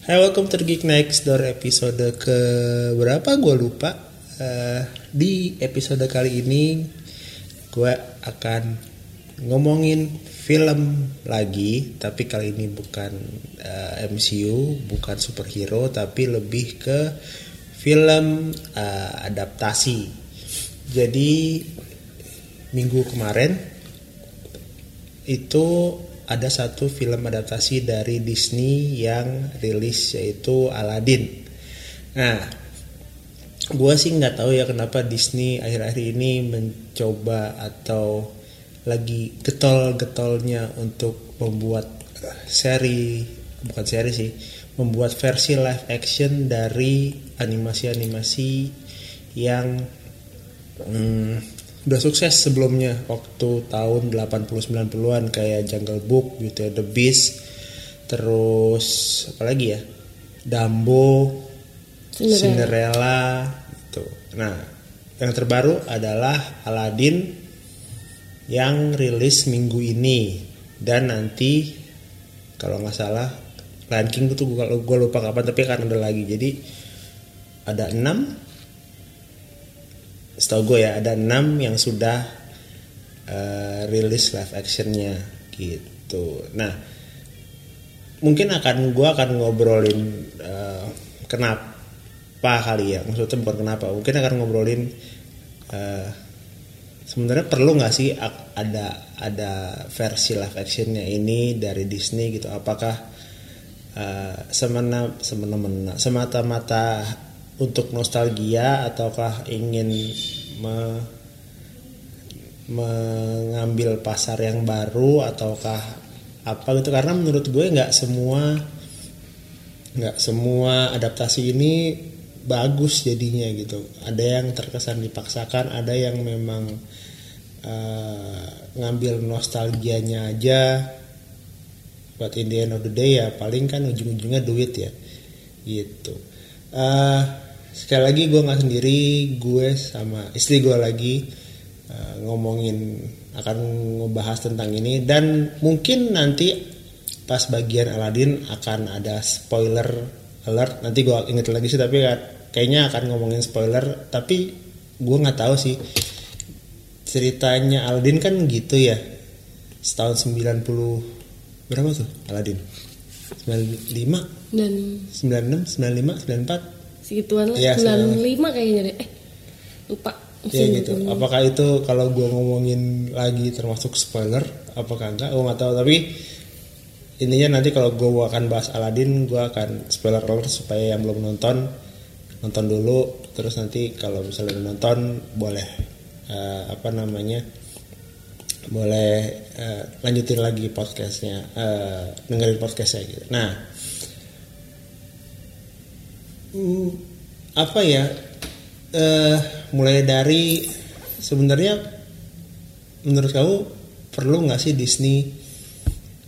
Hai, welcome to Geek Next Door episode ke berapa gue lupa. Eh, di episode kali ini gue akan ngomongin film lagi, tapi kali ini bukan eh, MCU, bukan superhero, tapi lebih ke film eh, adaptasi. Jadi minggu kemarin itu ada satu film adaptasi dari Disney yang rilis yaitu Aladdin. Nah, gue sih nggak tahu ya kenapa Disney akhir-akhir ini mencoba atau lagi getol-getolnya untuk membuat seri bukan seri sih, membuat versi live action dari animasi-animasi yang hmm, udah sukses sebelumnya. Waktu tahun 80-90an kayak Jungle Book gitu ya, The Beast terus apa lagi ya? Dumbo Cinderella. Cinderella gitu. Nah yang terbaru adalah Aladdin yang rilis minggu ini. Dan nanti kalau nggak salah Lion King itu gue gue lupa kapan tapi akan ada lagi. Jadi ada enam setahu gue ya ada enam yang sudah eh, rilis live actionnya gitu. Nah mungkin akan gue akan ngobrolin eh, kenapa kali ya? Maksudnya bukan kenapa mungkin akan ngobrolin eh, sebenarnya perlu nggak sih ada ada versi live actionnya ini dari Disney gitu? Apakah eh, semena semena semata-mata untuk nostalgia ataukah ingin me- mengambil pasar yang baru ataukah apa gitu. Karena menurut gue nggak semua nggak semua adaptasi ini bagus jadinya gitu. Ada yang terkesan dipaksakan ada yang memang eh, ngambil nostalgianya aja. Buat in the end of the day ya paling kan ujung-ujungnya duit ya gitu. Eh, sekali lagi gue nggak sendiri gue sama istri gue lagi eh, ngomongin akan ngebahas tentang ini. Dan mungkin nanti pas bagian Aladdin akan ada spoiler alert. Nanti gue inget lagi sih tapi ya- kayaknya akan ngomongin spoiler. Tapi gue nggak tahu sih ceritanya Aladdin kan gitu ya. Setahun 90 berapa tuh Aladdin 95 dan 96, 95, 94 segituan lah Iya, 95 kayaknya deh eh lupa Ya gitu. Apakah itu kalau gue ngomongin lagi termasuk spoiler? Apakah enggak? Gue nggak tahu. Tapi intinya nanti kalau gue akan bahas Aladdin, gue akan spoiler alert supaya yang belum nonton nonton dulu. Terus nanti kalau misalnya udah nonton boleh eh, apa namanya? Boleh eh, lanjutin lagi podcastnya, eh, dengerin podcastnya gitu. Nah, hmm, apa ya? eh mulai dari sebenarnya menurut kamu perlu nggak sih Disney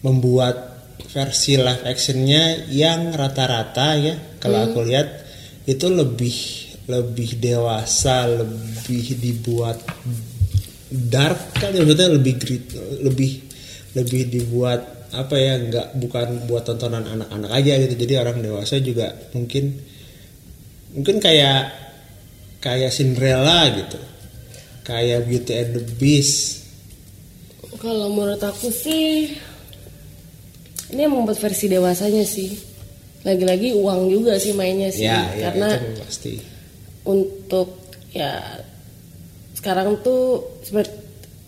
membuat versi live actionnya yang rata-rata ya? Kalau aku lihat itu lebih lebih dewasa lebih dibuat dark kan ya maksudnya lebih grit lebih lebih dibuat apa ya nggak bukan buat tontonan anak-anak aja gitu. Jadi orang dewasa juga mungkin mungkin kayak kayak Cinderella gitu. Kayak Beauty and the Beast. Kalau menurut aku sih ini yang membuat versi dewasanya sih. Lagi-lagi uang juga sih mainnya sih. Ya ya karena itu pasti. untuk ya sekarang tuh seperti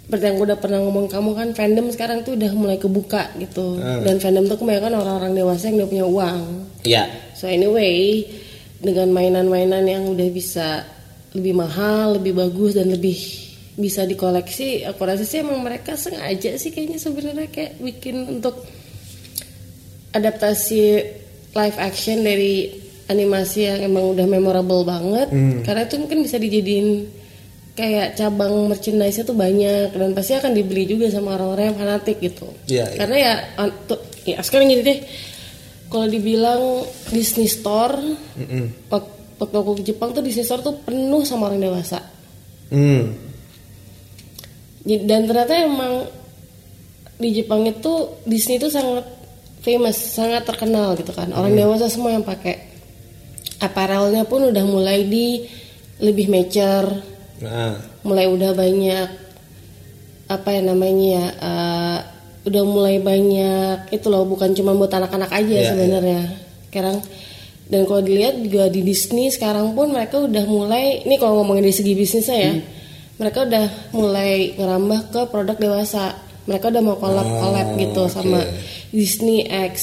seperti yang gue udah pernah ngomong kamu kan fandom sekarang tuh udah mulai kebuka gitu. Hmm. dan fandom tuh kebanyakan orang-orang dewasa yang udah punya uang. Ya. So anyway dengan mainan-mainan yang udah bisa lebih mahal lebih bagus dan lebih bisa dikoleksi aku rasa sih emang mereka sengaja sih kayaknya sebenarnya kayak bikin untuk adaptasi live action dari animasi yang emang udah memorable banget. Karena itu mungkin bisa dijadiin kayak cabang merchandise tuh banyak dan pasti akan dibeli juga sama orang-orang yang fanatik gitu. Iya, iya. karena ya tuh, ya sekarang gini deh kalau dibilang Disney Store Mm-mm. wak- waktu aku ke Jepang tuh Disney Store tuh penuh sama orang dewasa. Jadi- dan ternyata emang di Jepang itu Disney itu sangat famous sangat terkenal gitu kan. Orang dewasa semua yang pakai. Apparelnya pun udah mulai di lebih mature nah. mulai udah banyak apa ya namanya ya uh, udah mulai banyak itu loh bukan cuma buat anak-anak aja Iya, sebenarnya. Sekarang dan kalau dilihat juga di Disney sekarang pun mereka udah mulai ini kalau ngomongin dari segi bisnisnya ya mereka udah mulai ngerambah ke produk dewasa. Mereka udah mau collab collab Oh, gitu oke. sama Disney X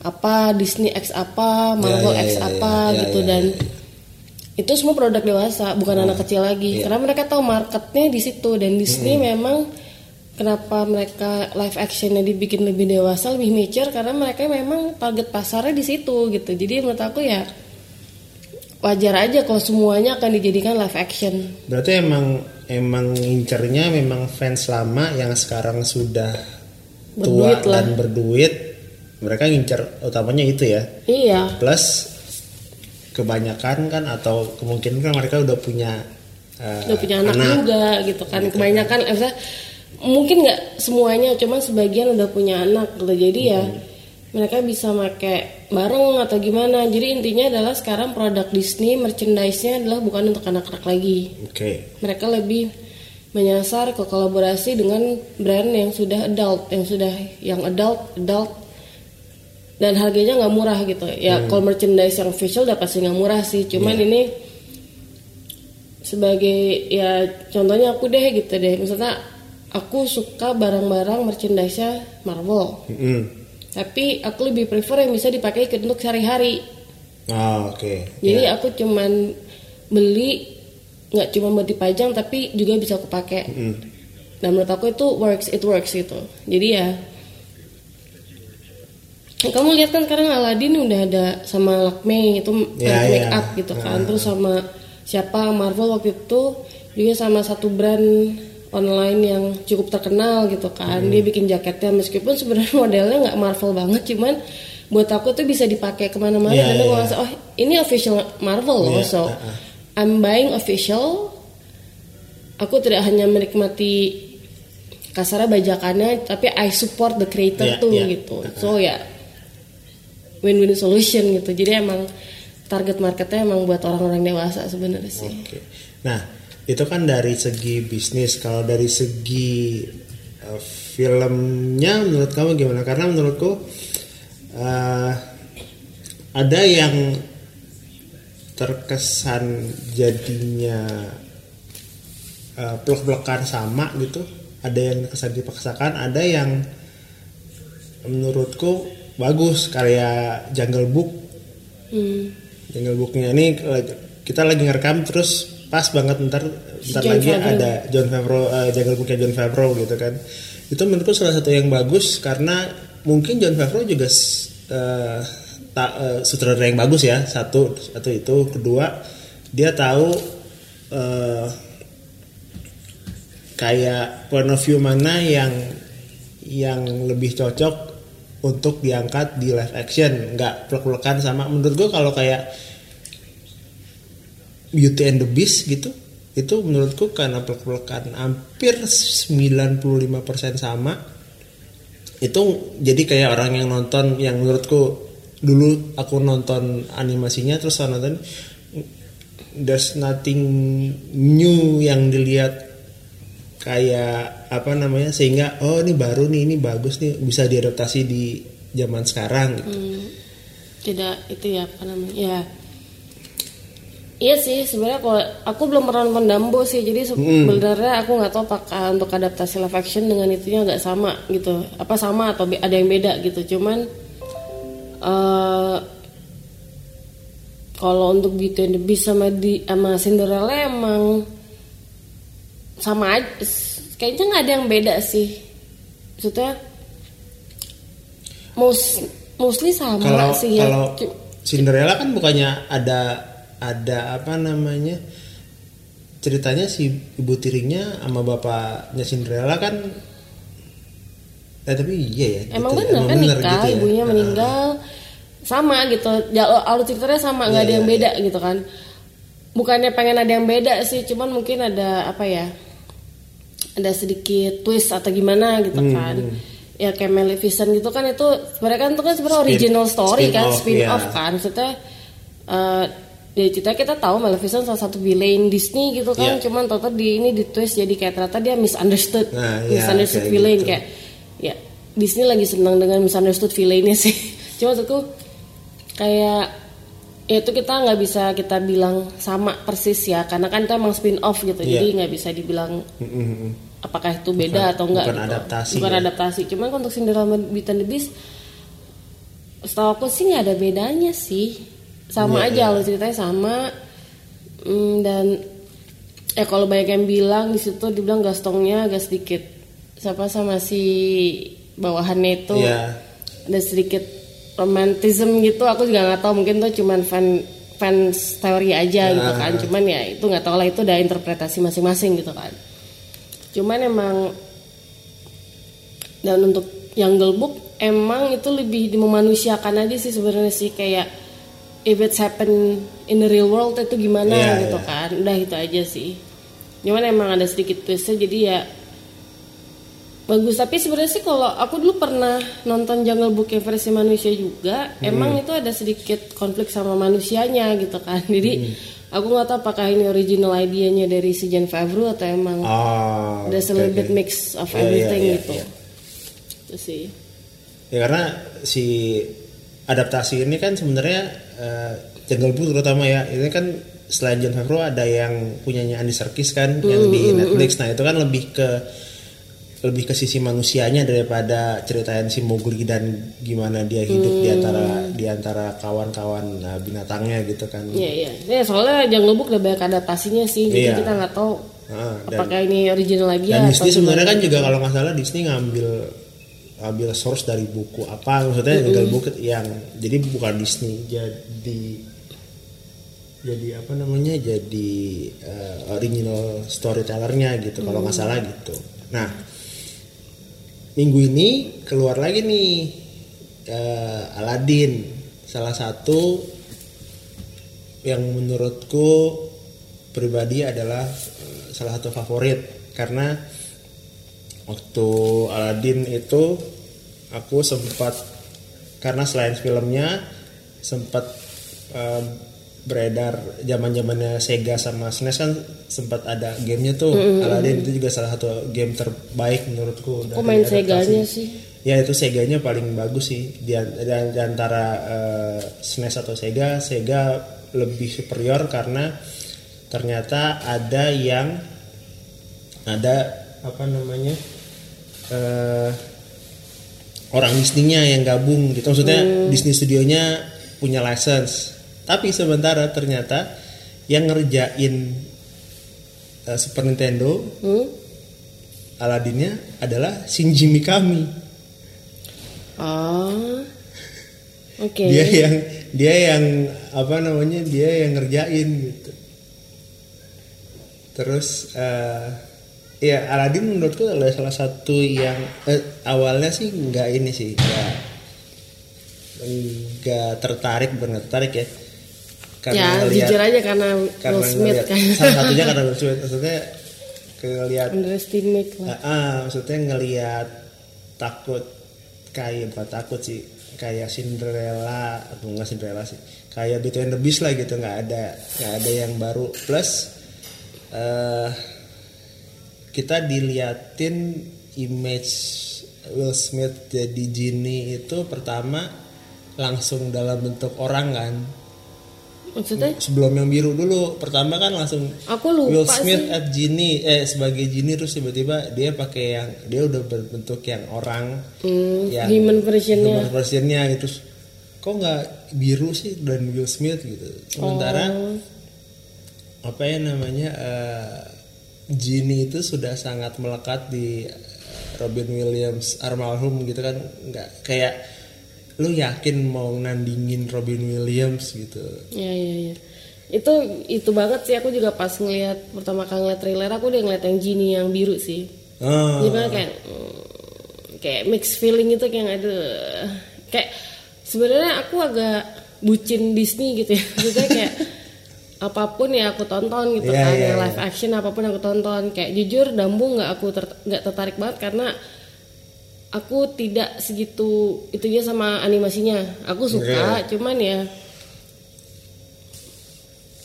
apa Disney X apa Marvel ya, X ya, apa ya, ya, gitu ya, dan ya. itu semua produk dewasa bukan Oh, anak kecil lagi. Iya. karena mereka tahu marketnya di situ dan Disney memang kenapa mereka live actionnya dibikin lebih dewasa lebih mature karena mereka memang target pasarnya di situ gitu. Jadi menurut aku ya wajar aja kalau semuanya akan dijadikan live action. Berarti emang emang ngincernya memang fans lama yang sekarang sudah tua Berduit lah. dan berduit mereka ngincer utamanya itu ya. Iya. Plus kebanyakan kan atau kemungkinan kan mereka udah punya eh, udah punya anak, juga gitu kan. Kebanyakan eh, maksudnya mungkin nggak semuanya cuman sebagian udah punya anak gitu. Jadi ya mereka bisa pakai bareng atau gimana. Jadi intinya adalah sekarang produk Disney merchandise-nya adalah bukan untuk anak-anak lagi. Oke. Mereka lebih menyasar ke kolaborasi dengan brand yang sudah adult yang sudah yang adult adult. Dan harganya nggak murah gitu. Ya kalau merchandise yang official udah pasti nggak murah sih. Cuman ini sebagai ya contohnya aku deh gitu deh. Misalnya aku suka barang-barang merchandise-nya Marvel Mm-mm. tapi aku lebih prefer yang bisa dipakai untuk sehari-hari Oh, oke jadi Ya. aku cuman beli nggak cuma buat dipajang tapi juga bisa aku pakai. Mm. Dan menurut aku itu works, it works gitu. Jadi ya kamu lihat kan sekarang Aladdin udah ada sama Lakme itu Ya, make ya. up gitu kan. Terus sama siapa Marvel waktu itu juga sama satu brand online yang cukup terkenal gitu kan. Hmm. Dia bikin jaketnya meskipun sebenarnya modelnya nggak Marvel banget cuman buat aku tuh bisa dipakai ke mana-mana Iya, dan aku iya. ngerasa oh ini official Marvel loh Iya, so uh-uh. I'm buying official aku tidak hanya menikmati kasarnya bajakannya tapi I support the creator Iya, tuh iya. gitu so ya win-win solution gitu jadi emang target marketnya emang buat orang-orang dewasa sebenarnya sih Oke. Nah, itu kan dari segi bisnis. Kalau dari segi uh, filmnya, menurut kamu gimana? Karena menurutku uh, ada yang terkesan jadinya uh, plek-plekan sama gitu. Ada yang kesan dipaksakan, ada yang menurutku bagus karya Jungle Book Hmm. Jungle Booknya ini kita lagi ngerekam terus pas banget ntar ntar John lagi Favreau. ada John Favreau eh, Jungle Booknya John Favreau gitu kan. Itu menurutku salah satu yang bagus karena mungkin John Favreau juga eh, ta- eh, sutradara yang bagus ya. Satu satu itu. Kedua dia tahu eh, kayak point of view mana yang yang lebih cocok untuk diangkat di live action. Nggak plek-plekan sama. Menurut gue kalau kayak Beauty and the Beast gitu itu menurutku karena plek-plekan hampir 95% sama itu jadi kayak orang yang nonton yang menurutku dulu aku nonton animasinya terus aku nonton there's nothing new yang dilihat kayak apa namanya sehingga oh ini baru nih ini bagus nih bisa diadaptasi di zaman sekarang gitu. Hmm, tidak itu ya apa namanya ya iya sih sebenarnya kalau aku belum pernah nonton Dumbo sih jadi sebenarnya aku nggak tahu apakah untuk adaptasi live action dengan itunya nggak sama gitu. Apa sama atau ada yang beda gitu. Cuman eh kalau untuk Beauty and the Beast sama di sama Cinderella emang sama aja kayaknya nggak ada yang beda sih. Maksudnya most mostly sama Kalau sih ya. kalau Cu- Cinderella kan bukannya ada ada apa namanya ceritanya si ibu tirinya sama bapaknya Cinderella kan eh tapi iya ya emang gitu ya. bener kan bener nikah gitu ya. ibunya meninggal sama gitu Jalur alur ceritanya sama nggak Iya, ada yang iya, beda gitu kan bukannya pengen ada yang beda sih cuman mungkin ada apa ya ada sedikit twist atau gimana gitu Hmm, kan ya kayak Maleficent gitu kan itu sebenarnya kan itu kan sebenarnya Spin- original story kan spin-off, spin off iya. kan maksudnya eh dari cerita kita tahu Maleficent salah satu villain Disney gitu kan Iya. cuman total di ini di twist jadi kayak ternyata dia misunderstood Nah, iya, misunderstood kayak villain gitu. kayak ya Disney lagi senang dengan misunderstood villainnya sih cuma maksudku kayak ya itu kita nggak bisa kita bilang sama persis ya karena kan itu emang spin off gitu Iya. jadi nggak bisa dibilang apakah itu beda atau enggak bukan gitu. adaptasi bukan ya. adaptasi cuman untuk Cinderella Beauty and the Beast setahu aku sih nggak ada bedanya sih sama Iya, aja alur ceritanya sama. Hmm, dan eh kalau banyak yang bilang di situ dibilang gastongnya agak sedikit. Siapa sama si bawahannya itu. Iya. ada sedikit romantism gitu aku juga nggak tahu. Mungkin tuh cuman fan fans teori aja gitu kan. Cuman ya itu nggak tahu lah itu udah interpretasi masing-masing gitu kan. Cuman emang dan untuk Jungle Book emang itu lebih memanusiakan aja sih sebenarnya sih. Kayak if it's happen in the real world itu gimana Iya, gitu iya. kan. Udah itu aja sih. Cuman emang ada sedikit twistnya jadi ya bagus. Tapi sebenarnya sih kalau aku dulu pernah nonton Jungle Book yang versi manusia juga emang itu ada sedikit konflik sama manusianya gitu kan. Jadi aku nggak tahu apakah ini original idenya dari si Jan Favreau atau emang Oh, there's a oke, little bit oke. mix of Iya, iya, everything iya, gitu. iya. itu sih. Ya karena si adaptasi ini kan sebenarnya eh, Jungle Book terutama ya ini kan selain John Favreau ada yang punyanya Andy Serkis kan yang di Netflix. Nah itu kan lebih ke lebih ke sisi manusianya daripada ceritain si Mowgli dan gimana dia hidup di antara di antara kawan-kawan nah, binatangnya gitu kan. Iya iya. Ya, soalnya Jungle Book udah banyak adaptasinya sih. Jadi Iya. kita nggak tahu Ah, dan- apakah ini original lagi Dan ya Disney sebenarnya kan juga kalau nggak salah Disney ngambil ngambil source dari buku apa maksudnya Jungle Book yang jadi bukan Disney. Jadi jadi apa namanya jadi eh, original storytellernya gitu kalau nggak salah gitu. Nah minggu ini keluar lagi nih eh, Aladdin salah satu yang menurutku pribadi adalah eh, salah satu favorit. Karena waktu Aladdin itu aku sempat karena selain filmnya sempat eh, beredar zaman zamannya Sega sama SNES kan sempat ada gamenya tuh Aladdin itu juga salah satu game terbaik menurutku Aku main adaptasi. Seganya sih. Ya itu Seganya paling bagus sih di, di- di antara eh, SNES atau Sega, Sega lebih superior karena ternyata ada yang ada apa namanya eh orang Disney-nya yang gabung gitu maksudnya Disney studionya punya license tapi sementara ternyata yang ngerjain eh, Super Nintendo Hmm? Aladdinnya adalah Shinji Mikami Ah. Oke. dia yang dia yang apa namanya dia yang ngerjain gitu terus eh ya Aladdin menurutku adalah salah satu yang eh, awalnya sih nggak ini sih nggak nggak tertarik nggak tertarik ya ya ngeliat- jujur aja karena karena Will Smith ngeliat- kan. salah satunya karena Will Smith maksudnya ngelihat Underestimate lah. Ah, ah, maksudnya ngelihat takut kayak bukan takut sih kayak Cinderella atau enggak Cinderella sih kayak Beauty and the Beast lah gitu nggak ada nggak ada yang baru plus eh kita diliatin image Will Smith jadi genie itu pertama langsung dalam bentuk orang kan Maksudnya sebelum yang biru dulu pertama kan langsung aku lupa Will Smith sih. at Genie eh sebagai Genie terus tiba-tiba dia pakai yang dia udah berbentuk yang orang Hmm, yang human versionnya. human versionnya gitu kok nggak biru sih dan Will Smith gitu sementara Oh. apa ya namanya eh, Genie itu sudah sangat melekat di eh, Robin Williams almarhum gitu kan nggak kayak lu yakin mau nandingin Robin Williams gitu Iya iya iya. Itu itu banget sih aku juga pas ngelihat pertama kali ngeliat trailer aku udah ngeliat yang Genie yang biru sih. oh. Gimana kayak mm, kayak mix feeling itu kayak ada kayak sebenarnya aku agak bucin Disney gitu ya. Maksudnya kayak apa pun ya aku tonton gitu Iya, kan, iya, yang iya. live action apa pun aku tonton. Kayak jujur Dumbo nggak aku ter- nggak tertarik banget karena aku tidak segitu itunya sama animasinya aku suka cuman ya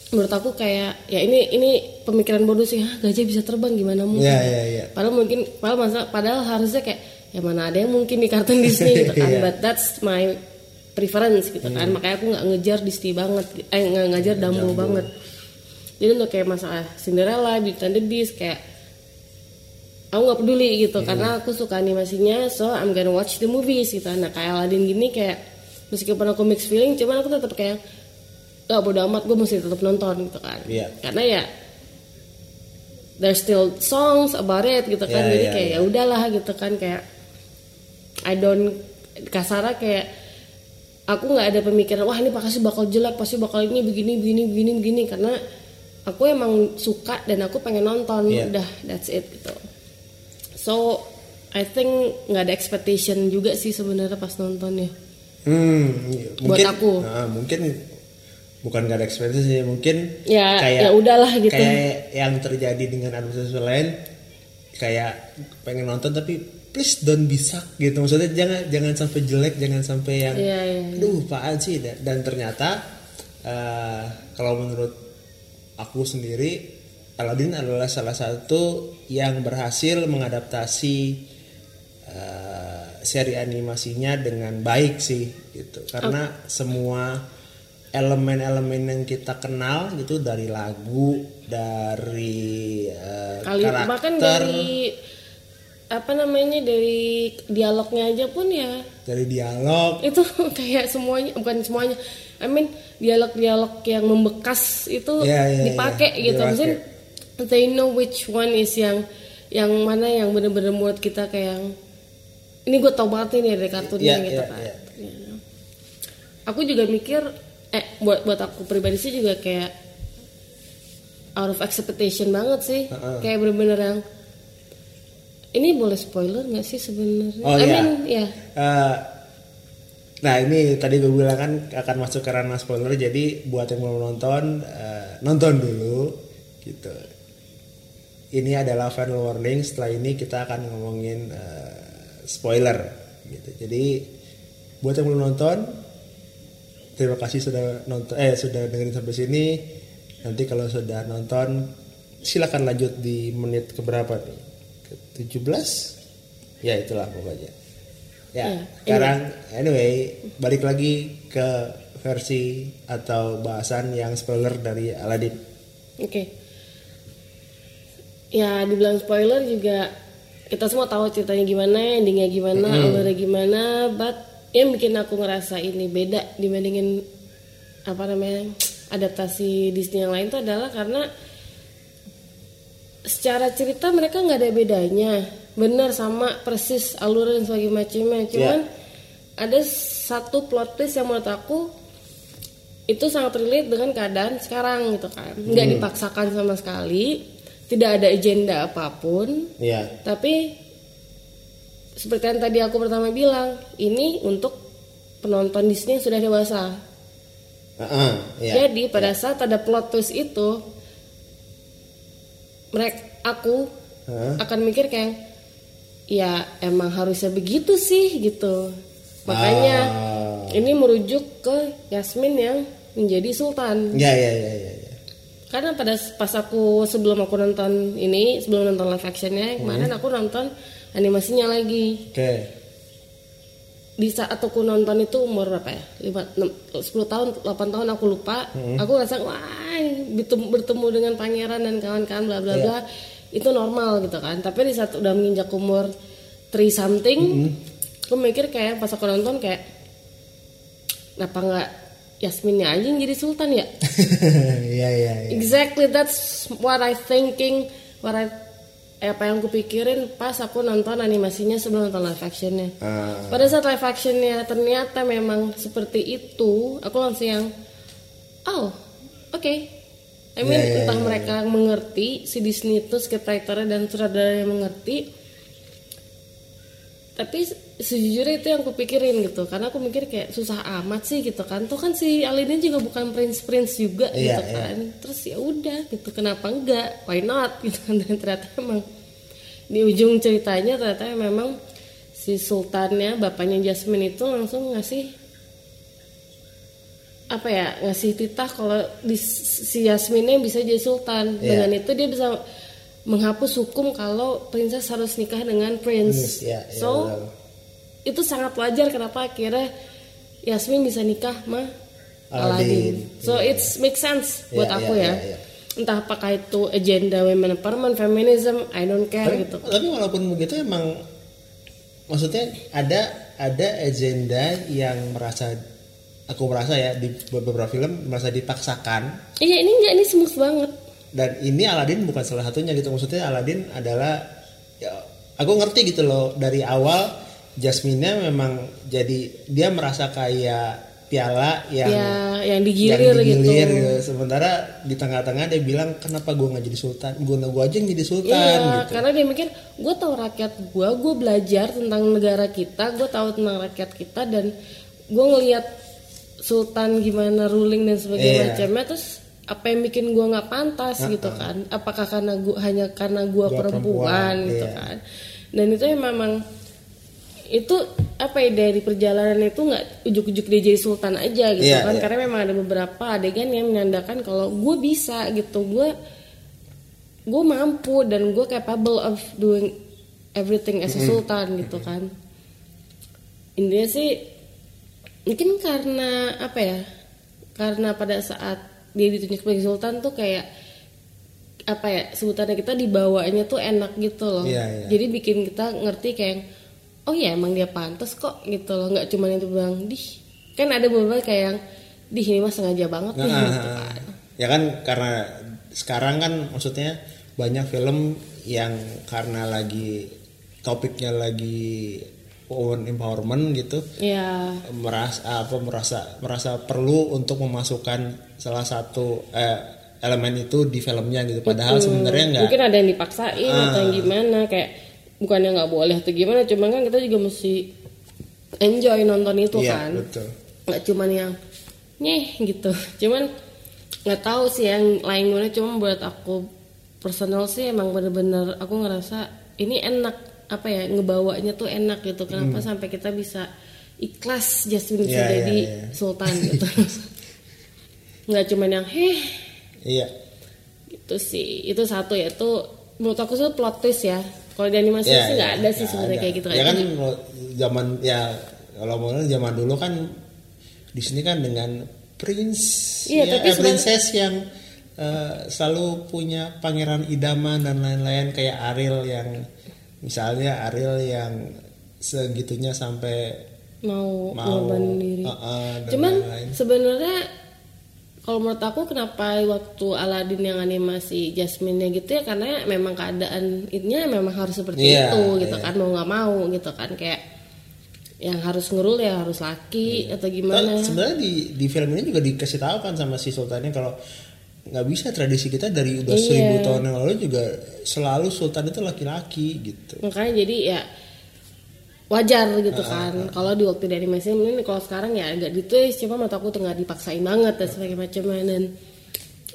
menurut aku kayak ya ini ini pemikiran bodoh sih Hah, gajah bisa terbang gimana mungkin Iya, iya, iya. padahal mungkin padahal masa padahal harusnya kayak ya mana ada yang mungkin di kartun Disney gitu kan Iya. but that's my preference gitu kan. Makanya aku nggak ngejar Disney banget eh nggak ngejar Dumbo banget. Jadi untuk kayak masalah Cinderella Beauty and the Beast kayak aku nggak peduli gitu. Karena aku suka animasinya so I'm gonna watch the movies gitu. Nah kayak Aladdin gini kayak meskipun aku mixed feeling cuman aku tetap kayak gak bodo amat gue mesti tetap nonton gitu kan. Iya. karena ya there's still songs about it gitu kan. Iya, jadi iya, kayak ya udahlah gitu kan kayak I don't kasarnya kayak aku nggak ada pemikiran wah ini pasti bakal jelek pasti bakal ini begini begini begini begini karena aku emang suka dan aku pengen nonton Iya. udah that's it gitu so I think nggak ada expectation juga sih sebenarnya pas nontonnya Hmm, iya. Buat mungkin, aku. Nah, mungkin bukan gak ada ekspektasi sih, mungkin Ya, kayak ya udahlah gitu. Kayak yang terjadi dengan advertisement lain, kayak pengen nonton tapi please don't be suck gitu. Maksudnya jangan jangan sampai jelek, jangan sampai yang Iya, iya, iya. aduh apaan sih dan, dan ternyata eh, kalau menurut aku sendiri Aladdin adalah salah satu yang berhasil mengadaptasi eh, seri animasinya dengan baik sih gitu karena semua elemen-elemen yang kita kenal gitu dari lagu dari kali karakter bahkan dari apa namanya dari dialognya aja pun ya. Dari dialog. Itu kayak semuanya bukan semuanya. I mean dialog-dialog yang membekas itu Iya, iya, dipakai iya, gitu. Maksudnya they know which one is yang yang mana yang bener-bener buat kita kayak yang, ini gue tau banget ini dari kartunnya Iya, gitu iya, kan. iya. Iya. aku juga mikir eh buat buat aku pribadi sih juga kayak out of expectation banget sih. Heeh. kayak bener-bener yang ini boleh spoiler nggak sih sebenarnya? Oh, I iya. mean, ya Eh, nah ini tadi gue bilang kan akan masuk ke ranah spoiler jadi buat yang belum nonton eh, nonton dulu gitu. Ini adalah final warning setelah ini kita akan ngomongin eh, spoiler gitu. Jadi buat yang belum nonton terima kasih sudah nonton eh sudah dengerin sampai sini. Nanti kalau sudah nonton silakan lanjut di menit keberapa nih 17 ya itulah pokoknya. Ya Ya, sekarang anyway balik lagi ke versi atau bahasan yang spoiler dari Aladdin. Oke. Ya dibilang spoiler juga kita semua tahu ceritanya gimana, endingnya gimana, alurnya gimana, but yang bikin aku ngerasa ini beda dibandingin apa namanya adaptasi Disney yang lain itu adalah karena secara cerita mereka nggak ada bedanya, benar sama persis alur dan sebagainya macamnya, cuman ada satu plot twist yang menurut aku itu sangat relate dengan keadaan sekarang gitu kan. Nggak dipaksakan sama sekali. Tidak ada agenda apa pun. Ya. Tapi seperti yang tadi aku pertama bilang ini untuk penonton Disney yang sudah dewasa. Heeh, ya. Jadi pada saat ada plot twist itu mereka aku Heeh. akan mikir kayak ya emang harusnya begitu sih gitu makanya Ah. ini merujuk ke Yasmin yang menjadi sultan ya ya ya ya, ya. karena pada pas aku sebelum aku nonton ini sebelum nonton live actionnya kemarin aku nonton animasinya lagi oke di saat aku nonton itu umur berapa ya? Lima enam sepuluh tahun 8 tahun aku lupa. Aku rasa wah bertemu, bertemu dengan pangeran dan kawan-kawan bla bla bla. Itu normal gitu kan. Tapi di saat udah menginjak umur 3 something aku mikir kayak pas aku nonton kayak kenapa nggak Yasminnya aja yang jadi sultan ya? Ya ya ya Exactly, that's what I thinking, what I eh, apa yang kupikirin pas aku nonton animasinya sebelum nonton live actionnya. Ah. Pada saat live actionnya ternyata memang seperti itu, aku langsung yang, oh, oke. I mean, Ya, ya, entah ya, mereka mengerti si Disney itu scriptwriter dan sutradara yang mengerti. Tapi sejujurnya itu yang kupikirin gitu, karena aku mikir kayak susah amat sih gitu kan. Tuh kan si Aladdin juga bukan prince prince juga Iya, gitu iya. kan. Terus ya udah gitu, kenapa enggak? Why not gitu kan? Dan ternyata emang di ujung ceritanya ternyata memang si sultannya bapaknya Jasmine itu langsung ngasih apa ya ngasih titah kalau di, si Yasminnya bisa jadi sultan Iya. dengan itu dia bisa menghapus hukum kalau princess harus nikah dengan prince Yes, ya, ya, so betul. itu sangat wajar kenapa akhirnya Yasmin bisa nikah sama Aladdin. Aladdin. So it's make sense buat Iya, aku iya, ya. iya, iya. Entah apakah itu agenda women empowerment, feminism, I don't care tapi, gitu. tapi walaupun begitu emang maksudnya ada ada agenda yang merasa aku merasa ya di beberapa film merasa dipaksakan Iya ini enggak ini smooth banget. Dan ini Aladin bukan salah satunya gitu maksudnya Aladin adalah ya, aku ngerti gitu loh dari awal Jasmine memang jadi dia merasa kayak piala yang ya yang digilir, yang digilir gitu. gitu. sementara di tengah-tengah dia bilang kenapa gue nggak jadi sultan gue gue aja yang jadi sultan Iya, gitu karena dia mikir gue tahu rakyat gue, gue belajar tentang negara kita, gue tahu tentang rakyat kita dan gue ngelihat sultan gimana ruling dan sebagainya Iya. macamnya terus apa yang bikin gue nggak pantas gitu kan? Apakah karena gue hanya karena gue perempuan, perempuan, gitu iya. kan? Dan itu ya memang itu apa ya dari perjalanan itu nggak ujuk-ujuk dia jadi sultan aja gitu Iya, kan iya. karena memang ada beberapa adegan yang menandakan kalau gue bisa gitu gue gue mampu dan gue capable of doing everything as a sultan gitu kan intinya sih mungkin karena apa ya karena pada saat dia ditunjuk sebagai sultan tuh kayak apa ya sebutannya kita dibawanya tuh enak gitu loh. Iya, iya. jadi bikin kita ngerti kayak oh ya emang dia pantas kok gitu loh. Nggak cuma itu bilang dih kan ada beberapa kayak yang dih ini mah sengaja banget nih Nah, gitu kan. ya kan karena sekarang kan maksudnya banyak film yang karena lagi topiknya lagi women empowerment gitu. Ya merasa apa merasa merasa perlu untuk memasukkan salah satu eh, elemen itu di filmnya gitu. Padahal sebenarnya nggak. Mungkin ada yang dipaksain atau yang gimana kayak bukannya nggak boleh atau gimana cuma kan kita juga mesti enjoy nonton itu Iya, kan. betul. nggak cuman yang nyeh gitu. Cuman nggak tahu sih yang lain gimana cuma buat aku personal sih emang bener-bener aku ngerasa ini enak apa ya ngebawanya tuh enak gitu. Kenapa sampai kita bisa ikhlas Jasmine bisa Hmm. Iya, jadi iya. sultan gitu. Nggak cuman yang heh. Iya. Gitu sih itu satu ya. Itu menurut aku sih plot twist ya. Kalau di animasi Iya, sih nggak iya, ada sih sebenarnya kayak gitu ya kan zaman ya kalau mau zaman dulu kan di sini kan dengan prince Iya, ya, tapi eh, princess yang eh, selalu punya pangeran idaman dan lain-lain kayak Ariel yang misalnya Ariel yang segitunya sampai mau mau ngorbanin diri uh, uh, cuman sebenarnya kalau menurut aku kenapa waktu Aladdin yang animasi Jasmine-nya gitu ya karena memang keadaan ininya memang harus seperti Iya, itu gitu iya. kan mau nggak mau gitu kan kayak yang harus ngerul ya harus laki Iya. atau gimana sebenarnya di di film ini juga dikasih tahu kan sama si sultannya kalau nggak bisa tradisi kita dari udah Iya. seribu tahun yang lalu juga selalu sultan itu laki-laki gitu. makanya jadi ya wajar gitu Ah, kan kalau di waktu di animasi ini kalau sekarang ya agak ditulis cuma menurut aku tuh nggak dipaksain banget dan sebagainya macamnya dan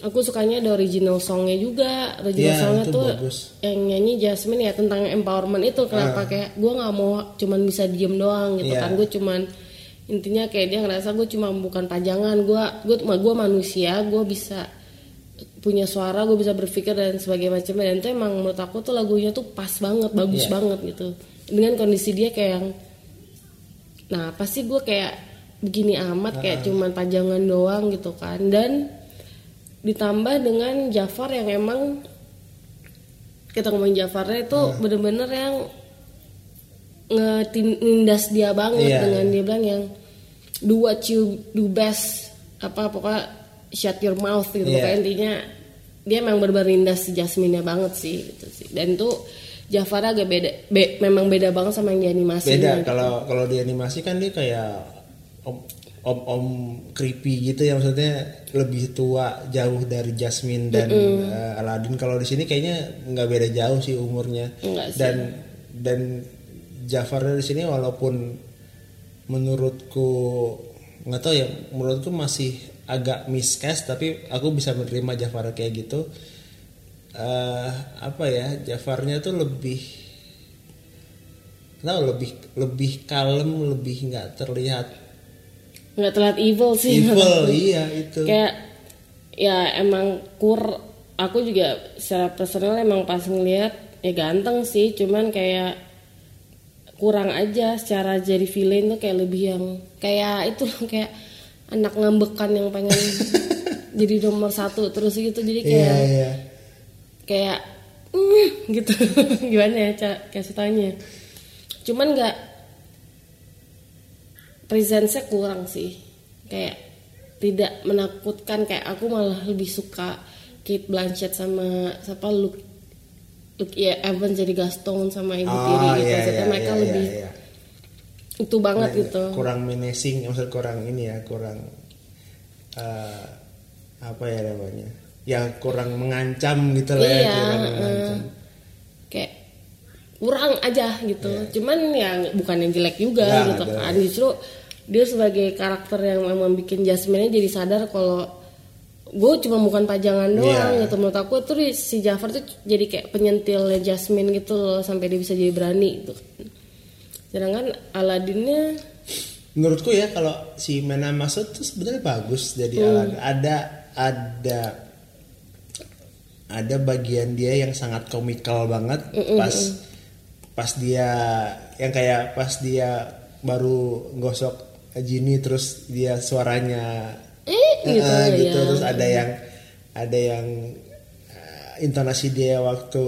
aku sukanya ada original songnya juga original Iya, songnya tuh bagus. yang nyanyi Jasmine ya tentang empowerment itu kenapa kayak gue nggak mau cuman bisa diem doang gitu Ah. Iya. kan gue cuman intinya kayak dia ngerasa gue cuma bukan pajangan gue gue gue manusia gue bisa punya suara gue bisa berpikir dan sebagainya macamnya. Dan itu emang menurut aku tuh lagunya tuh pas banget bagus Iya. banget gitu. Dengan kondisi dia kayak yang nah pasti gue kayak begini amat kayak cuman pajangan doang gitu kan. Dan ditambah dengan Jafar yang emang kita ngomongin Jafarnya itu bener-bener yang ngetindas dia banget Iya, dengan iya. dia bilang yang do what you do best. Apa pokoknya shut your mouth gitu. Pokoknya intinya dia memang bener-bener nindas si Jasmine banget sih gitu sih. Dan itu Jafar agak beda be- memang beda banget sama yang di animasi Beda kalau kalau di animasi kan dia kayak om om om creepy gitu ya maksudnya lebih tua jauh dari Jasmine dan eh, Aladdin. Kalau di sini kayaknya nggak beda jauh sih umurnya. Enggak sih. dan dan Jafar di sini walaupun menurutku nggak tahu ya menurutku masih agak miscast tapi aku bisa menerima Jafar kayak gitu. Eh apa ya Jafarnya tuh lebih tahu lebih lebih kalem lebih nggak terlihat. Nggak terlihat evil sih evil iya itu. Kayak ya emang kur aku juga secara personal emang pas ngeliat ya ganteng sih cuman kayak kurang aja secara jadi villain tuh kayak lebih yang kayak itu kayak anak ngambekan yang pengen jadi nomor satu terus gitu. Jadi kayak iya iya. kayak mm, gitu. Gimana ya cak kasih tanya cuman nggak presence-nya kurang sih. Kayak tidak menakutkan kayak aku malah lebih suka Kate Blanchett sama siapa Luke Luke ya Evans jadi Gaston sama ibu tiri oh gitu. iya Maksudnya iya mereka iya, lebih iya, iya. Itu banget gitu kurang menacing maksud kurang ini ya kurang eh, apa ya namanya ya kurang mengancam gitu lah ya Iya, kurang eh. mengancam kayak kurang aja gitu. Cuman ya bukan yang jelek juga Iya. Nggak, gitu nggak kan. Justru dia sebagai karakter yang memang bikin Jasmine jadi sadar kalau gue cuma bukan pajangan doang Iya. gitu menurut aku tuh si Jafar tuh jadi kayak penyentilnya Jasmine gitu loh sampai dia bisa jadi berani gitu. Sedangkan Aladinnya menurutku ya kalau si Mena Masud tuh sebenarnya bagus jadi Hmm. Aladin. ada ada ada bagian dia yang sangat komikal banget pas pas dia yang kayak pas dia baru gosok Jini terus dia suaranya eh gitu, Eh, gitu ya. terus ada yang ada yang eh, intonasi dia waktu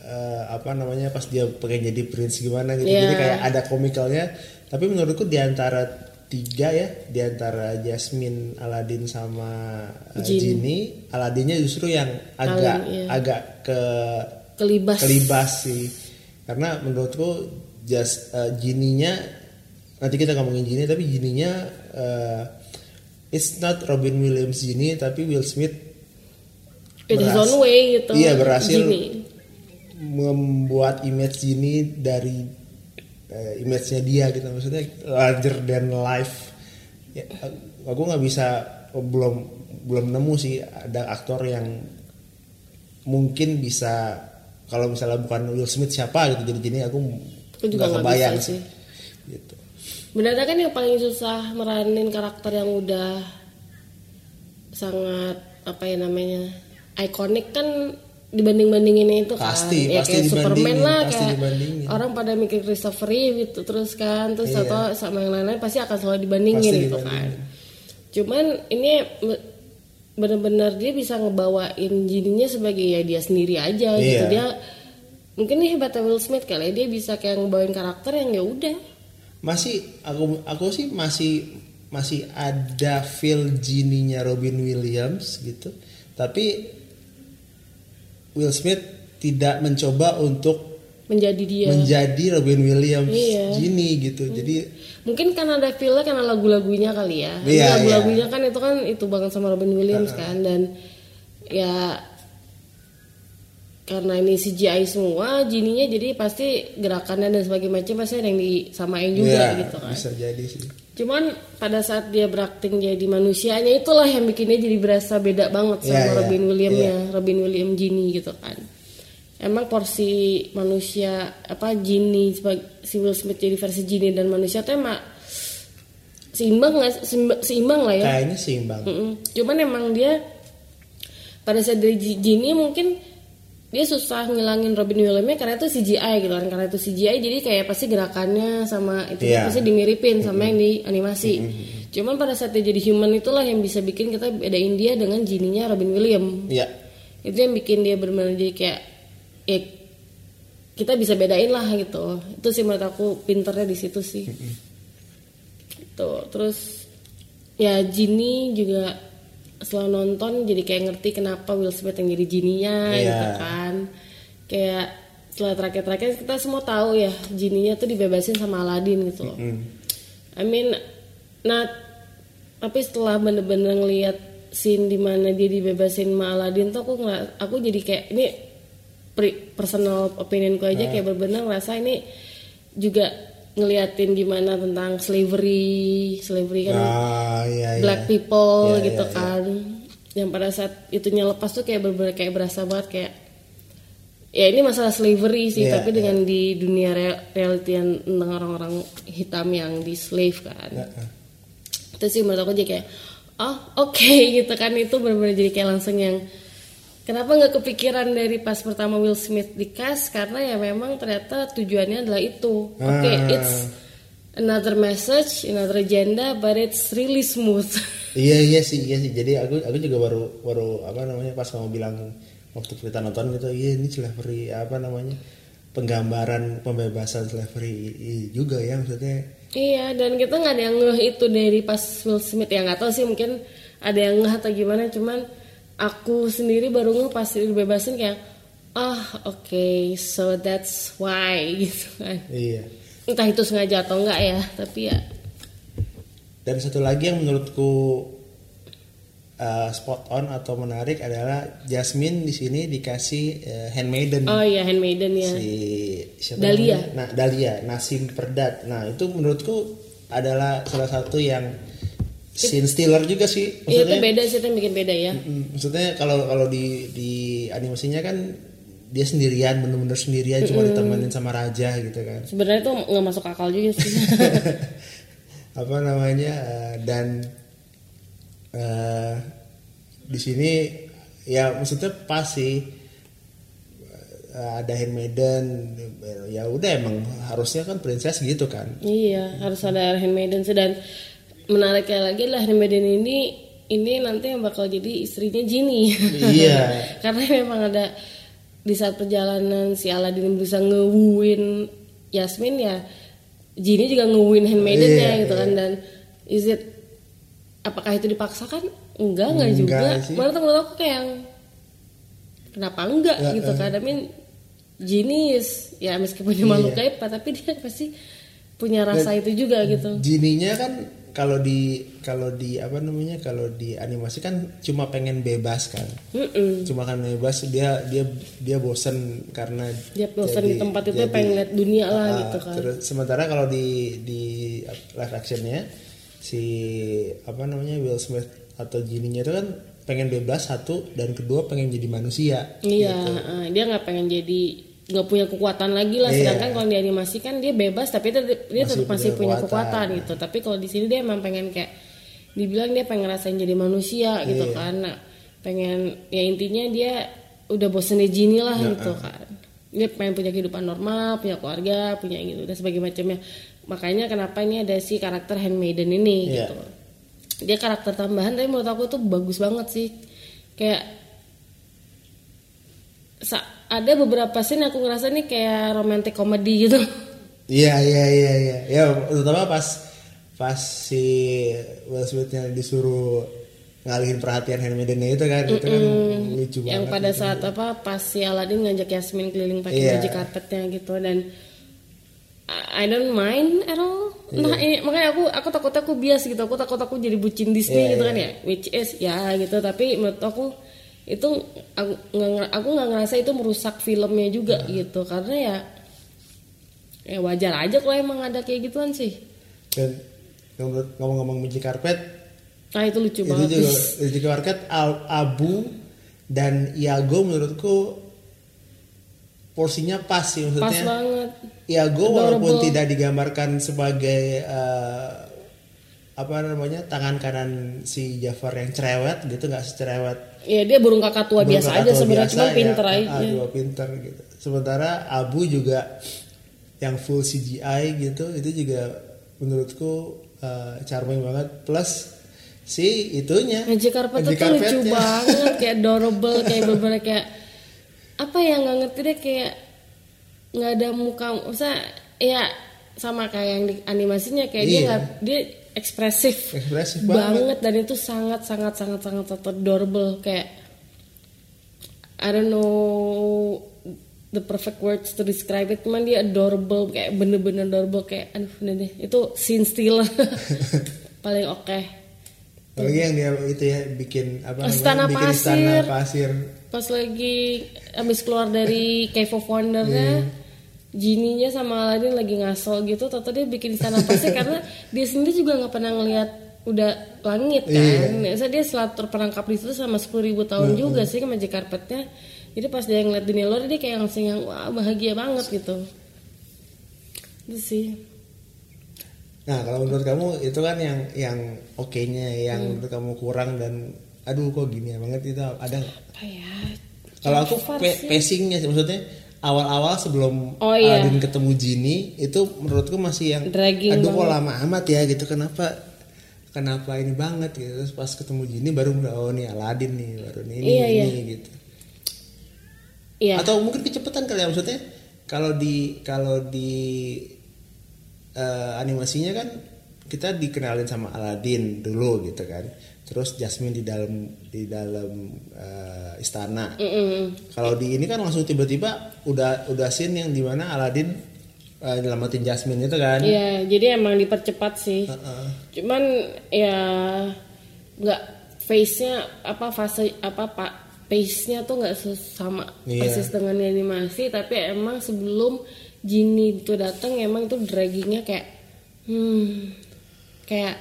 eh, apa namanya pas dia pengen jadi prince gimana gitu Iya. jadi kayak ada komikalnya tapi menurutku di antara tiga ya di antara Jasmine Aladin sama eh, Jin. Jinny Aladinnya justru yang agak Paling, iya. agak ke kelibas. kelibas sih karena menurutku just uh, Gininya nanti kita ngomongin Gini tapi Gininya uh, it's not Robin Williams Gini tapi Will Smith It his own way gitu. iya berhasil. Membuat image Gini dari uh, image-nya dia gitu. Maksudnya larger than life. Ya, aku nggak bisa oh, belum belum nemu sih ada aktor yang mungkin bisa kalau misalnya bukan Will Smith siapa gitu jadi gini aku juga nggak kebayang bisa sih. gitu. Benernya kan yang paling susah meranin karakter yang udah sangat apa ya namanya ikonik kan dibanding-bandingin itu kan Pasti, ya pasti kayak Superman lah pasti kayak dibandingin. orang pada mikir Christopher Reeve gitu terus kan terus Iya. atau sama yang lain-lain pasti akan selalu dibandingin Pasti gitu dibandingin. kan cuman ini be- bener-bener dia bisa ngebawain jininya sebagai ya dia sendiri aja gitu Iya. dia mungkin ini hebatnya Will Smith kali ya dia bisa kayak ngebawain karakter yang ya udah masih aku aku sih masih masih ada feel geninya Robin Williams gitu tapi Will Smith tidak mencoba untuk menjadi dia. menjadi Robin Williams Iya. gini gitu. Jadi mungkin karena ada feel karena lagu-lagunya kali ya. Iya, lagu-lagunya kan itu kan itu banget sama Robin Williams kan dan ya karena ini CGI semua jininya jadi pasti gerakannya dan sebagainya macam pasti ada yang disamain juga ya, gitu kan. bisa jadi sih cuman pada saat dia berakting jadi manusianya itulah yang bikinnya jadi berasa beda banget sama Iya, iya. Robin Williamnya Robin William Genie gitu kan emang porsi manusia apa Genie sebagai si Will Smith jadi versi Genie dan manusia tuh emang seimbang nggak seimbang, seimbang lah ya kayaknya seimbang Mm-mm. cuman emang dia pada saat dari Genie mungkin dia susah ngilangin Robin Williamsnya karena itu CGI gitu kan karena itu CGI jadi kayak pasti gerakannya sama itu Iya. pasti dimiripin sama yang di animasi. Cuman pada saat dia jadi human itulah yang bisa bikin kita bedain dia dengan Genie-nya Robin Williams. Ya itu yang bikin dia benar-benar jadi kayak ya kita bisa bedain lah gitu. Itu sih menurut aku pinternya di situ sih. Gitu terus ya Jinny juga setelah nonton jadi kayak ngerti kenapa Will Smith yang jadi Jinny-nya Iya. gitu kan. Kayak setelah terakhir-terakhir kita semua tahu ya Jinny-nya tuh dibebasin sama Aladdin gitu loh. I mean nah tapi setelah bener-bener ngeliat scene di mana dia dibebasin sama Aladdin tuh aku nggak aku jadi kayak ini personal opinionku aja kayak bener-bener ngerasa ini juga ngeliatin gimana tentang slavery slavery kan ah iya iya. black people Iya, gitu iya, kan. Yang pada saat itunya lepas tuh kayak bener-bener kayak berasa banget kayak ya ini masalah slavery sih Iya, tapi dengan di dunia re- reality yang tentang orang-orang hitam yang di slave kan. Itu sih menurut aku jadi kayak oh oke gitu kan. Itu benar-benar jadi kayak langsung yang kenapa nggak kepikiran dari pas pertama Will Smith di cast karena ya memang ternyata tujuannya adalah itu oke Ah. it's another message another agenda but it's really smooth Iya iya sih iya sih. Jadi aku aku juga baru baru apa namanya pas kamu bilang waktu kita nonton gitu, iya ini slavery apa namanya penggambaran pembebasan slavery juga ya maksudnya. Iya, dan kita nggak ada yang ngeh itu dari pas Will Smith ya nggak tahu sih mungkin ada yang ngeh atau gimana, cuman aku sendiri baru ngeh pas dibebasin kayak, ah oke, so that's why gitu kan. Iya. Entah itu sengaja atau enggak ya, tapi ya Dan satu lagi yang menurutku uh, spot on atau menarik adalah Jasmine di sini dikasih uh, handmaiden oh iya handmaiden ya. si siapa Dahlia. namanya? Nah, Dahlia, Nasim Perdat. Nah, itu menurutku adalah salah satu yang scene stealer juga sih. Iya itu Maksudnya, beda sih, yang bikin beda ya. Mm, maksudnya kalau kalau di di animasinya kan dia sendirian, bener-bener sendirian, cuma ditemenin sama raja gitu kan. Sebenarnya itu nggak masuk akal juga sih. apa namanya eh, dan eh, di sini ya maksudnya pas sih eh, ada handmaiden ya udah emang harusnya kan princess gitu kan Iya, harus ada handmaiden sih dan menariknya lagi lah handmaiden ini ini nanti yang bakal jadi istrinya Jinny. Iya. Karena memang ada di saat perjalanan si Aladin bisa ngewuin Yasmin ya Jinny juga ngewuin handmaidennya Iya, gitu kan dan is it apakah itu dipaksakan? Enggak, enggak juga. Enggak sih. Malah menurut aku kayak yang kenapa enggak Ya, gitu eh. kan. I mean is ya meskipun dia makhluk gaib tapi dia pasti punya rasa itu juga gitu. Jininya kan kalau di kalau di apa namanya kalau di animasi kan cuma pengen bebas kan Mm-mm. cuma kan bebas dia dia dia bosen karena Dia bosan jadi- di tempat itu jadi- pengen lihat dunia lah Ah, gitu kan. Terus sementara kalau di di live actionnya si apa namanya Will Smith atau Genie-nya itu kan pengen bebas satu dan kedua pengen jadi manusia. Iya, eh, dia nggak pengen jadi nggak punya kekuatan lagi lah. Iya. Sedangkan kalau di animasi kan dia bebas, tapi dia, dia Masih tetap masih punya kekuatan. kekuatan gitu. Tapi kalau di sini dia emang pengen kayak dibilang dia pengen ngerasain jadi manusia gitu Iya. kan. Nah, pengen ya intinya dia udah bosen di Genie lah gitu kan. Dia pengen punya kehidupan normal, punya keluarga, punya gitu dan sebagainya macamnya. Makanya kenapa ini ada si karakter handmaiden ini Iya. gitu. Dia karakter tambahan tapi menurut aku tuh bagus banget sih. Kayak ada beberapa scene aku ngerasa nih kayak romantic comedy gitu. Iya iya iya iya. Ya terutama pas pas si Will Smith-nya disuruh ngalihin perhatian handmaidennya itu kan itu kan lucu banget. yang pada saat apa pas si Aladin ngajak Yasmin keliling pakai Iya. baju karpetnya gitu dan I don't mind at all. Iya. Nah, ini, makanya aku aku takut aku bias gitu. Aku takut aku jadi bucin Disney Iya, gitu iya. kan ya. Which is ya gitu. Tapi menurut aku itu aku nggak aku nggak ngerasa itu merusak filmnya juga Iya. gitu. Karena ya ya wajar aja kalau emang ada kayak gituan sih. Dan ngomong- ngomong-ngomong Magic Carpet Nah itu lucu itu banget. juga Magic Carpet Al- Abu dan Iago menurutku porsinya pas sih Pas maksudnya. banget. Iago walaupun Adorable. tidak digambarkan sebagai eh, apa namanya tangan kanan si Jafar yang cerewet gitu nggak secerewet Ya dia burung kakak tua burung biasa kakak aja sebenarnya cuma ya. pinter Ah, aja. dua pinter gitu sementara Abu juga yang full CGI gitu itu juga menurutku eh, charming banget plus si itunya Magic Carpet tuh lucu banget kayak adorable kayak bener kayak apa ya nggak ngerti deh kayak nggak ada muka usah ya sama kayak yang di animasinya kayak dia Iya. nggak dia ekspresif. Ekspresif banget. banget. dan itu sangat sangat sangat sangat adorable. Kayak I don't know the perfect words to describe it cuman dia adorable kayak bener-bener adorable kayak aduh udah deh. Itu scene stealer paling oke. Apalagi yang dia itu ya bikin apa namanya, Istana bikin istana pasir. pasir. Pas lagi abis keluar dari Cave of Wonder-nya Genie-nya sama Aladdin lagi ngaso gitu Toto dia bikin istana pasir karena dia sendiri juga nggak pernah ngelihat udah langit kan. Iya. Biasa dia selalu terperangkap di situ selama 10.000 ribu tahun juga sih magic carpetnya. Jadi pas dia ngeliat dunia luar dia kayak langsung yang wah bahagia banget gitu. Itu sih. Nah kalau menurut kamu itu kan yang yang oke-nya, yang Hmm. menurut kamu kurang dan aduh kok gini banget? Itu ada apa ya? Kalau aku pe- sih. pacingnya maksudnya awal-awal sebelum Oh, iya. Aladin ketemu Jini itu menurutku masih yang Dragging aduh kok lama amat ya gitu. Kenapa kenapa ini banget? gitu. Terus pas ketemu Jini baru oh nih Aladin nih baru nih ini, Iya, iya. ini gitu. Iya. Atau mungkin kecepatan kali ya maksudnya kalau di kalau di eh, animasinya kan kita dikenalin sama Aladin dulu gitu kan terus Jasmine di dalam di dalam eh, istana Mm-mm. kalau di ini kan langsung tiba-tiba udah udah scene yang di mana Aladin eh, nyelamatin Jasmine itu kan Iya, jadi emang dipercepat sih. Heeh. Cuman ya nggak face-nya apa fase apa pak pace-nya tuh nggak sama Iya. persis dengan animasi, tapi emang sebelum Jinny itu datang emang itu draggingnya kayak hmm kayak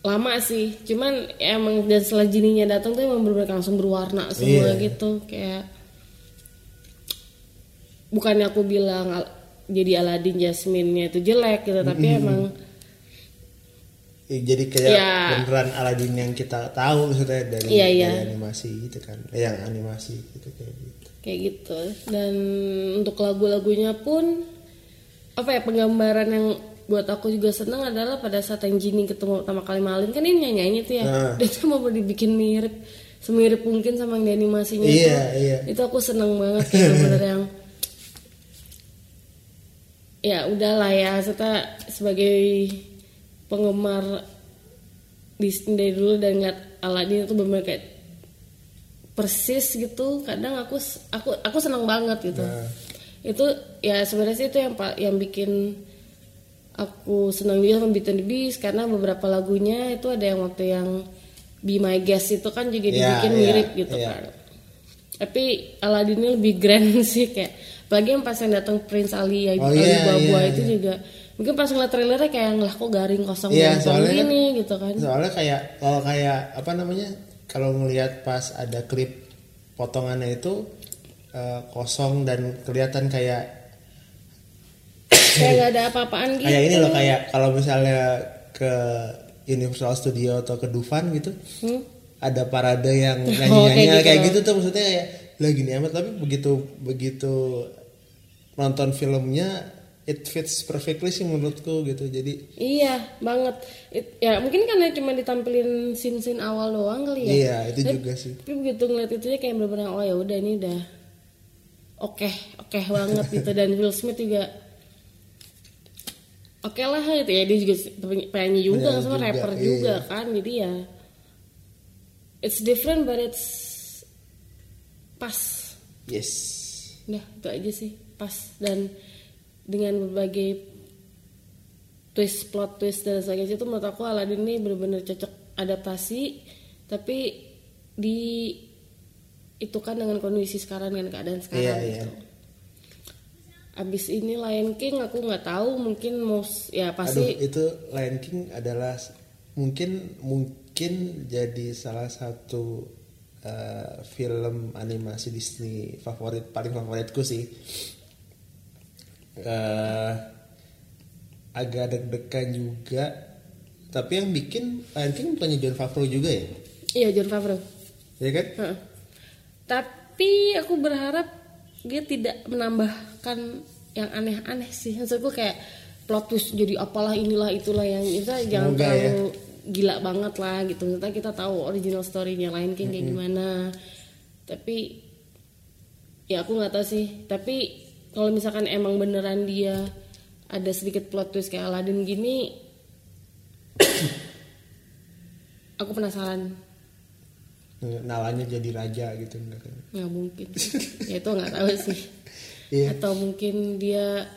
lama sih. Cuman ya emang dan setelah Jinny-nya datang tuh emang bener langsung berwarna semua Iya. gitu kayak bukannya aku bilang jadi Aladin Jasmine-nya itu jelek gitu tapi emang Ya, jadi kayak Iya. beneran Aladin yang kita tahu maksudnya dari, Iya, iya. dari animasi gitu kan Eh, yang animasi gitu kayak gitu kayak gitu dan untuk lagu-lagunya pun apa ya penggambaran yang buat aku juga senang adalah pada saat yang Jinny ketemu pertama kali Malin kan ini nyanyi itu ya Nah. dia tuh mau dibikin mirip semirip mungkin sama yang animasinya Iya, itu iya. itu aku seneng banget kayak bener yang ya udahlah ya kita sebagai penggemar Disney dari dulu dan ngeliat Aladdin itu bener kayak persis gitu kadang aku aku aku senang banget gitu Nah. itu ya sebenarnya sih itu yang yang bikin aku senang juga sama Beauty and the Beast karena beberapa lagunya itu ada yang waktu yang Be My Guest itu kan juga Iya, dibikin iya, mirip gitu iya. kan tapi Aladdin ini lebih grand sih kayak apalagi yang pas yang datang Prince Ali ya Oh, Ali iya, Babua iya, itu iya. juga mungkin pas ngeliat trailernya kayak lah kok garing kosong Iya, gampang soalnya kan- gini gitu kan soalnya kayak kalau kayak apa namanya kalau ngelihat pas ada klip potongannya itu eh, kosong dan kelihatan kayak kayak nggak ada apa-apaan gitu kayak ini loh kayak kalau misalnya ke Universal Studio atau ke Dufan gitu Hmm? ada parade yang Oh, nyanyi-nyanyi kayak kayak, gitu. gitu tuh maksudnya kayak lah gini amat tapi begitu begitu nonton filmnya it fits perfectly sih menurutku gitu jadi Iya banget. It- ya mungkin karena cuma ditampilin scene-scene awal doang kali ya. iya itu Tapi- juga sih Tapi begitu ngeliat itu kayak bener-bener oh ya udah ini udah oke oke banget gitu dan Will Smith juga oke lah gitu ya dia juga penyanyi- juga Penyanyi sama juga, rapper iya. juga kan jadi ya it's different but it's pas yes Udah itu aja sih pas dan dengan berbagai twist plot twist dan sebagainya itu menurut aku Aladdin ini benar-benar cocok adaptasi tapi di itu kan dengan kondisi sekarang dengan keadaan sekarang Iya, gitu. Abis ini Lion King aku nggak tahu mungkin mau s- ya pasti Aduh, itu Lion King adalah mungkin mungkin jadi salah satu eh, film animasi Disney favorit paling favoritku sih. Eh, agak deg-degan juga. Tapi yang bikin Lion King bukannya John Favreau juga ya? iya John Favreau. Ya kan? Heeh. Tapi aku berharap dia tidak menambahkan yang aneh-aneh sih. Maksudku kayak plot twist jadi apalah inilah itulah yang itu jangan Semoga ya. terlalu gila banget lah gitu. Maksudnya kita tahu original story-nya King kayak gimana. Tapi ya aku nggak tahu sih. Tapi kalau misalkan emang beneran dia ada sedikit plot twist kayak Aladdin gini aku penasaran Nalanya jadi raja gitu enggak kan? nggak mungkin ya itu nggak tahu sih Iya. atau mungkin dia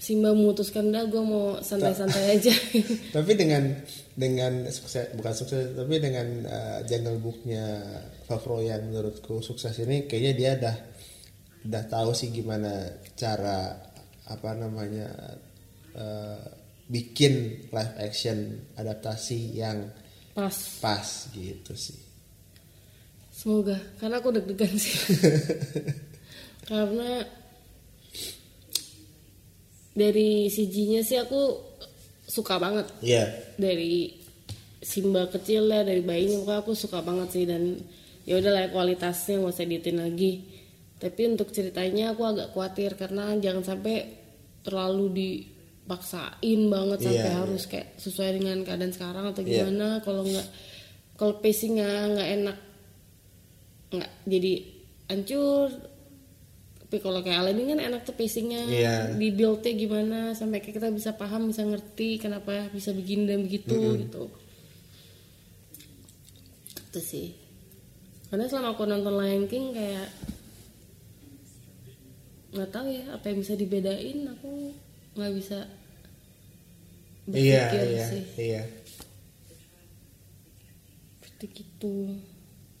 Simba memutuskan dah gue mau santai-santai aja tapi dengan dengan sukses bukan sukses tapi dengan uh, jungle booknya Favreau yang menurutku sukses ini kayaknya dia dah udah tahu sih gimana cara apa namanya uh, bikin live action adaptasi yang pas pas gitu sih Semoga, karena aku deg-degan sih. karena dari CG-nya sih aku suka banget. Iya. Dari Simba kecil ya, dari bayinya pokoknya aku suka banget sih dan ya udahlah kualitasnya nggak usah diitin lagi. Tapi untuk ceritanya aku agak khawatir karena jangan sampai terlalu dipaksain banget sampai Iya, harus kayak sesuai dengan keadaan sekarang atau Iya. gimana. Kalau nggak kalau pacingnya nggak enak nggak jadi hancur tapi kalau kayak Aladdin kan enak tuh pacingnya Iya. di buildnya gimana sampai kayak kita bisa paham bisa ngerti kenapa bisa begini dan begitu gitu itu sih karena selama aku nonton Lion King kayak nggak tahu ya apa yang bisa dibedain aku nggak bisa Iya, berpikir iya, sih iya. seperti gitu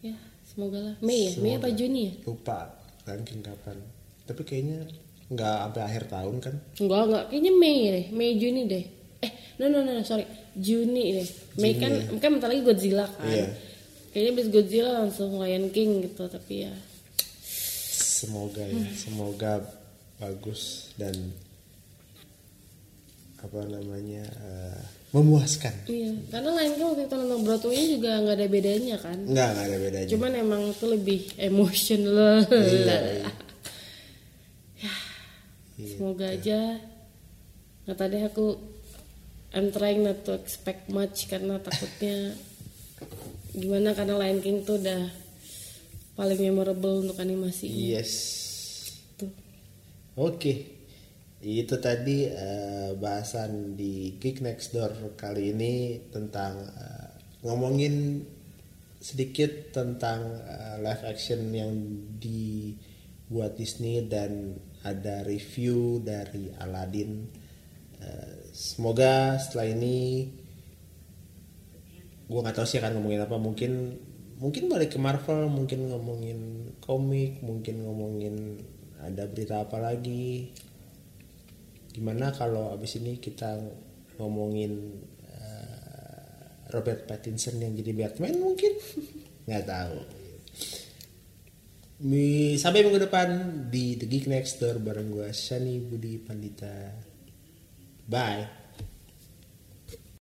ya semoga lah Mei ya Mei apa Juni ya Lupa ranking kapan. Tapi kayaknya nggak sampai akhir tahun kan? Enggak, enggak. Kayaknya Mei deh. Mei Juni deh. Eh, no no no, no, sorry. Juni deh. Mei kan kan bentar lagi Godzilla kan. Iya. Kayaknya abis Godzilla langsung Lion King gitu, tapi ya Semoga ya, semoga bagus dan apa namanya eh, memuaskan. iya. Karena Lion King waktu itu nonton Broadway juga nggak ada bedanya kan. Nggak nggak ada bedanya. Cuman emang itu lebih emotional. Iya, iya. Semoga aja. Nah tadi aku I'm trying not to expect much karena takutnya gimana karena Lion King tuh udah paling memorable untuk animasi. Yes. Tuh. Oke. Itu tadi eh, bahasan di Geek Next Door kali ini tentang eh, ngomongin sedikit tentang eh, live action yang dibuat Disney dan ada review dari Aladdin. Eh, semoga setelah ini gue nggak tahu sih akan ngomongin apa mungkin mungkin balik ke Marvel mungkin ngomongin komik mungkin ngomongin ada berita apa lagi gimana kalau abis ini kita ngomongin eh, Robert Pattinson yang jadi Batman mungkin? Nggak tahu. Mi- sampai minggu depan di The Geek Next Door bareng gue Shani Budi Pandita. Bye